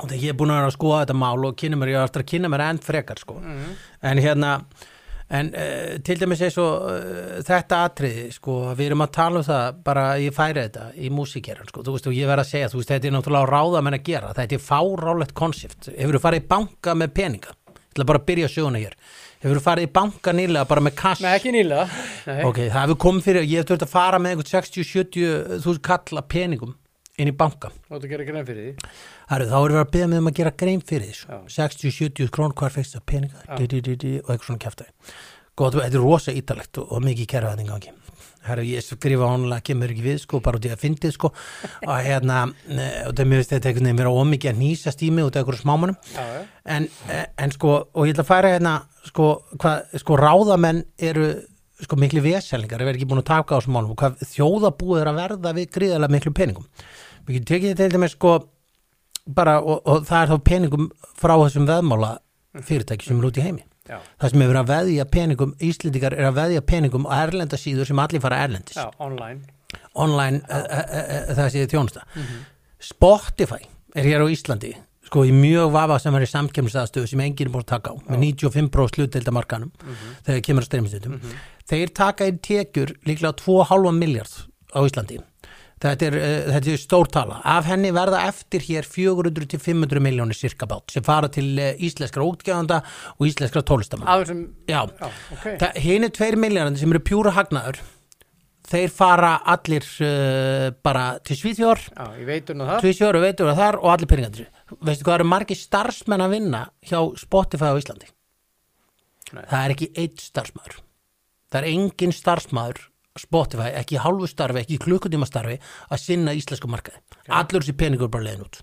og þegar ég er búin að vera að skoða þetta mál og kynna mér, ég var eftir að kynna mér enn frekar sko. en hérna en uh, til dæmis eins og uh, þetta atriði, sko, við erum að tala um það bara ég færi þetta í músíkeran sko, þú veist, og ég verð að segja, þú veist, þetta er náttúrulega ráða menn að gera, þetta er fárálegt konsept, hefur þú farið í banka með peninga? Ég ætla bara að byrja söguna hér. Hefur þú farið í banka nýlega bara með kass Nei, ekki nýlega. Nei. ok, það hefur komið fyrir, ég hef þurft að fara með einhvern 60-70 þú kalla peningum inn í banka Þú átt að gera grein fyrir því. Herru, þá erum við að beða með um að gera grein fyrir þessu. Já. 60-70 krón hvar fegst það peninga? Og eitthvað svona kæftæði Góð, þetta er rosa ítalegt og, og mikið kæraðning gangi. Herru, ég skrifa honlega kemur ekki við sko, bara út í að fyndið sko. Og hérna, eh, og það mér veist þetta einhvern veginn vera ómikið að nýsast í mig út af einhverjum smámanum já en, eh, en sko, og ég ætla að færa hérna sko, hvað, sko ráðamenn eru sko miklu veselningar ef er ekki búin að taka á þessum málum og hvað þjóðabúið er að verða við gríðarlega miklu peningum. Við getum tekið þetta til dæmis sko bara, og, og það er þá peningum frá þessum veðmála fyrirtæki sem er út í heimi. Já, það sem verið að veðja peningum Íslendingar er að veðja peningum á erlendasíður sem allir fara erlendis. Já, online. Online uh, uh, uh, það sé þjónusta. Spotify er hér á Íslandi sko í mjög vafa sem er í samkemmistaðstöðu sem enginn er búin að taka á með 95% hlutdeildamarkanum þegar kemur að streymistöðum þeir taka inn tekjur líklega 2,5 miljard á Íslandi. Þetta er, þetta er stórtala af henni verða eftir hér 400 til 500 miljónir cirka bát sem fara til uh, íslenskra útgjöfanda og íslenskra tólistamann Aður sem, já, já, ok. Það, hini tveir miljardandi sem eru pjúra hagnaður þeir fara allir uh, bara til Svíþjór Svíþjór og veitur að þar og allir peningandir veistu hvað eru margir starfsmenn að vinna hjá Spotify á Íslandi? Nei. það er ekki eitt starfsmæður það er engin starfsmæður Spotify, ekki hálfu starfi, ekki klukkutíma starfi að sinna íslensku markaði. Allur þessi peningur bara leiðin út.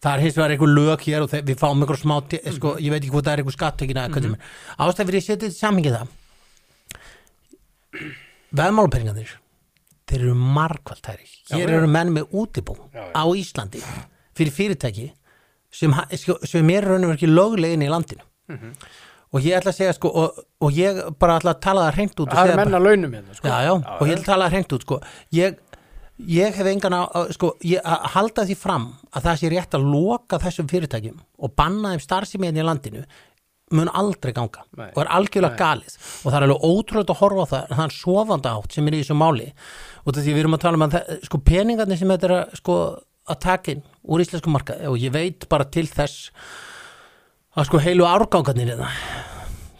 Það er hins vegar einhver lög hér og þeir, við fáum einhver smá, te- sko, ég veit ekki hvað það er einhver skattökin að mm ástæð fyrir ég setja þetta í samhengi það. Veðmálupeningarnir þeir eru margvalt hæri hér já. eru menn með útibú Já, já. á Íslandi fyrir fyrirtæki sem, sko, sem er raunum ekki löglegin í landinu. Mhm. Og ég ætla að segja sko og, og ég bara ætla að tala það hreint út Það er menn bara, að launum hérna sko. já, já, og ég ætla að tala það hreint út sko. Ég, ég hef engan á- sko, ég, að halda því fram að það sé rétt að loka þessum fyrirtækjum og banna þeim starfsemiðin í landinu mun aldrei ganga Nei. og er algjörlega galið. Og það er alveg ótrúlega að horfa á það þann sofanda átt sem er í þessu máli. Og því við erum að tala um að það, sko peningarnir sem þetta er að, sko, að taka inn úr íslensku markaði og ég veit bara til þess að sko heilu árgangarnir hérna,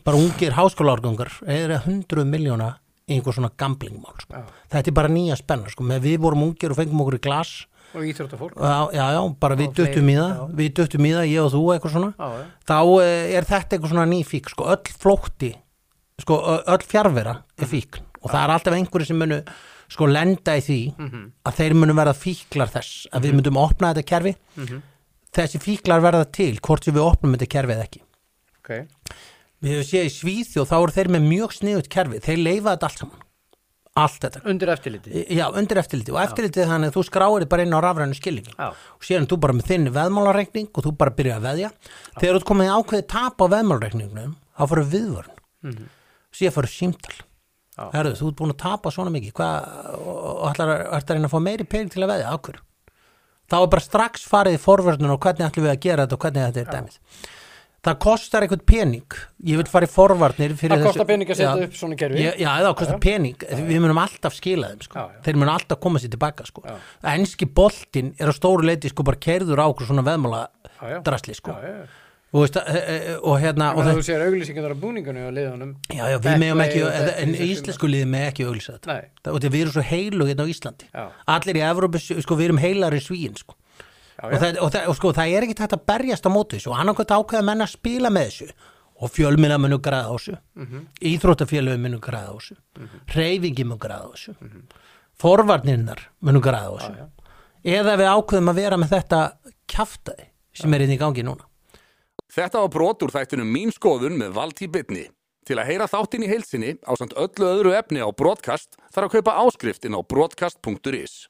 bara ungir háskóla árgangar er að hundruð miljóna í einhver svona gamblingmál sko. Þetta er bara nýja spenna sko. við vorum ungir og fengum okkur í glas. Og íþróttafólk. Já, já, já bara við fleiri, í það. við duttum í það, ég og þú eitthvað svona. Já, þá eh, er þetta eitthvað svona ný fík sko, öll flótti sko, öll fjárvera er fík og það er alltaf einhverju sem munu sko lenda í því að þeir munu verða fíklar þess að við myndum opna þetta kerfi. Þessi fíklar verða til hvort við opnum þetta kerfi eða ekki. Ok við hefum séð í Svíþjóð þá eru þeir með mjög sniðut kerfi. Þeir leifa þetta allt saman. Allt þetta. Undir eftirliti Já, undir eftirliti og eftirliti þannig að þú skráir þig bara inn á rafrænu skilningi. Já. og séðan þú bara með þinn veðmálareikning og þú bara byrja að veðja. Þegar þú komið í ákveðið tap á veðmálareikningnum þá fyrir viðvörn mm -hmm. síðan fyrir símtal. Já. Herðu, þú ert búin að tapa svona mikið. Hvað, og, ætlar, að- reyna að fá meiri pening til að veðja, ákvör þá er bara strax farið í forvörnum og hvernig ætlum við að gera þetta og hvernig þetta er dæmið það kostar eitthvað pening ég vil fara í forvarnir Það kostar pening að setja Já. upp svona kerfi Já, já, það kostar pening, við munum alltaf skila þeim sko. Já, já. þeir munum alltaf koma sér tilbaka sko. Já. enski boltinn er á stóru leiti sko bara kerður á okkur svona veðmála Já, já. drasli sko. Já, já veist, e, e, og hérna og þú sér auglýsingar á búningunni og liðunum já, já, við meðum ekki en, íslensku liði með ekki auglýsa þetta og þetta við erum svo heilu hérna á Íslandi já, allir í Evrópu, sko, við erum heilar í svíin sko. Já, og, já. það, og, það, og sko, það er ekki hægt að berjast á móti þessu og hann ákveð ákveða menn að spila með þessu og fjölmina munu græða á þessu mm Mhm. íþróttafélögum munu græða á þessu reyfingi munu græða á þessu forvarnirnar munu græða á þessu já. eða við ákveðum að vera með þetta kjaftaði sem er inn í gangi núna Þetta var brot úr þættinum Mín skoðun með Valtí Bitni. Til að heyra þáttinn í heilsinni á samt öllu öðru efni á broadcast þarf að kaupa áskrift inn á broadcast.is.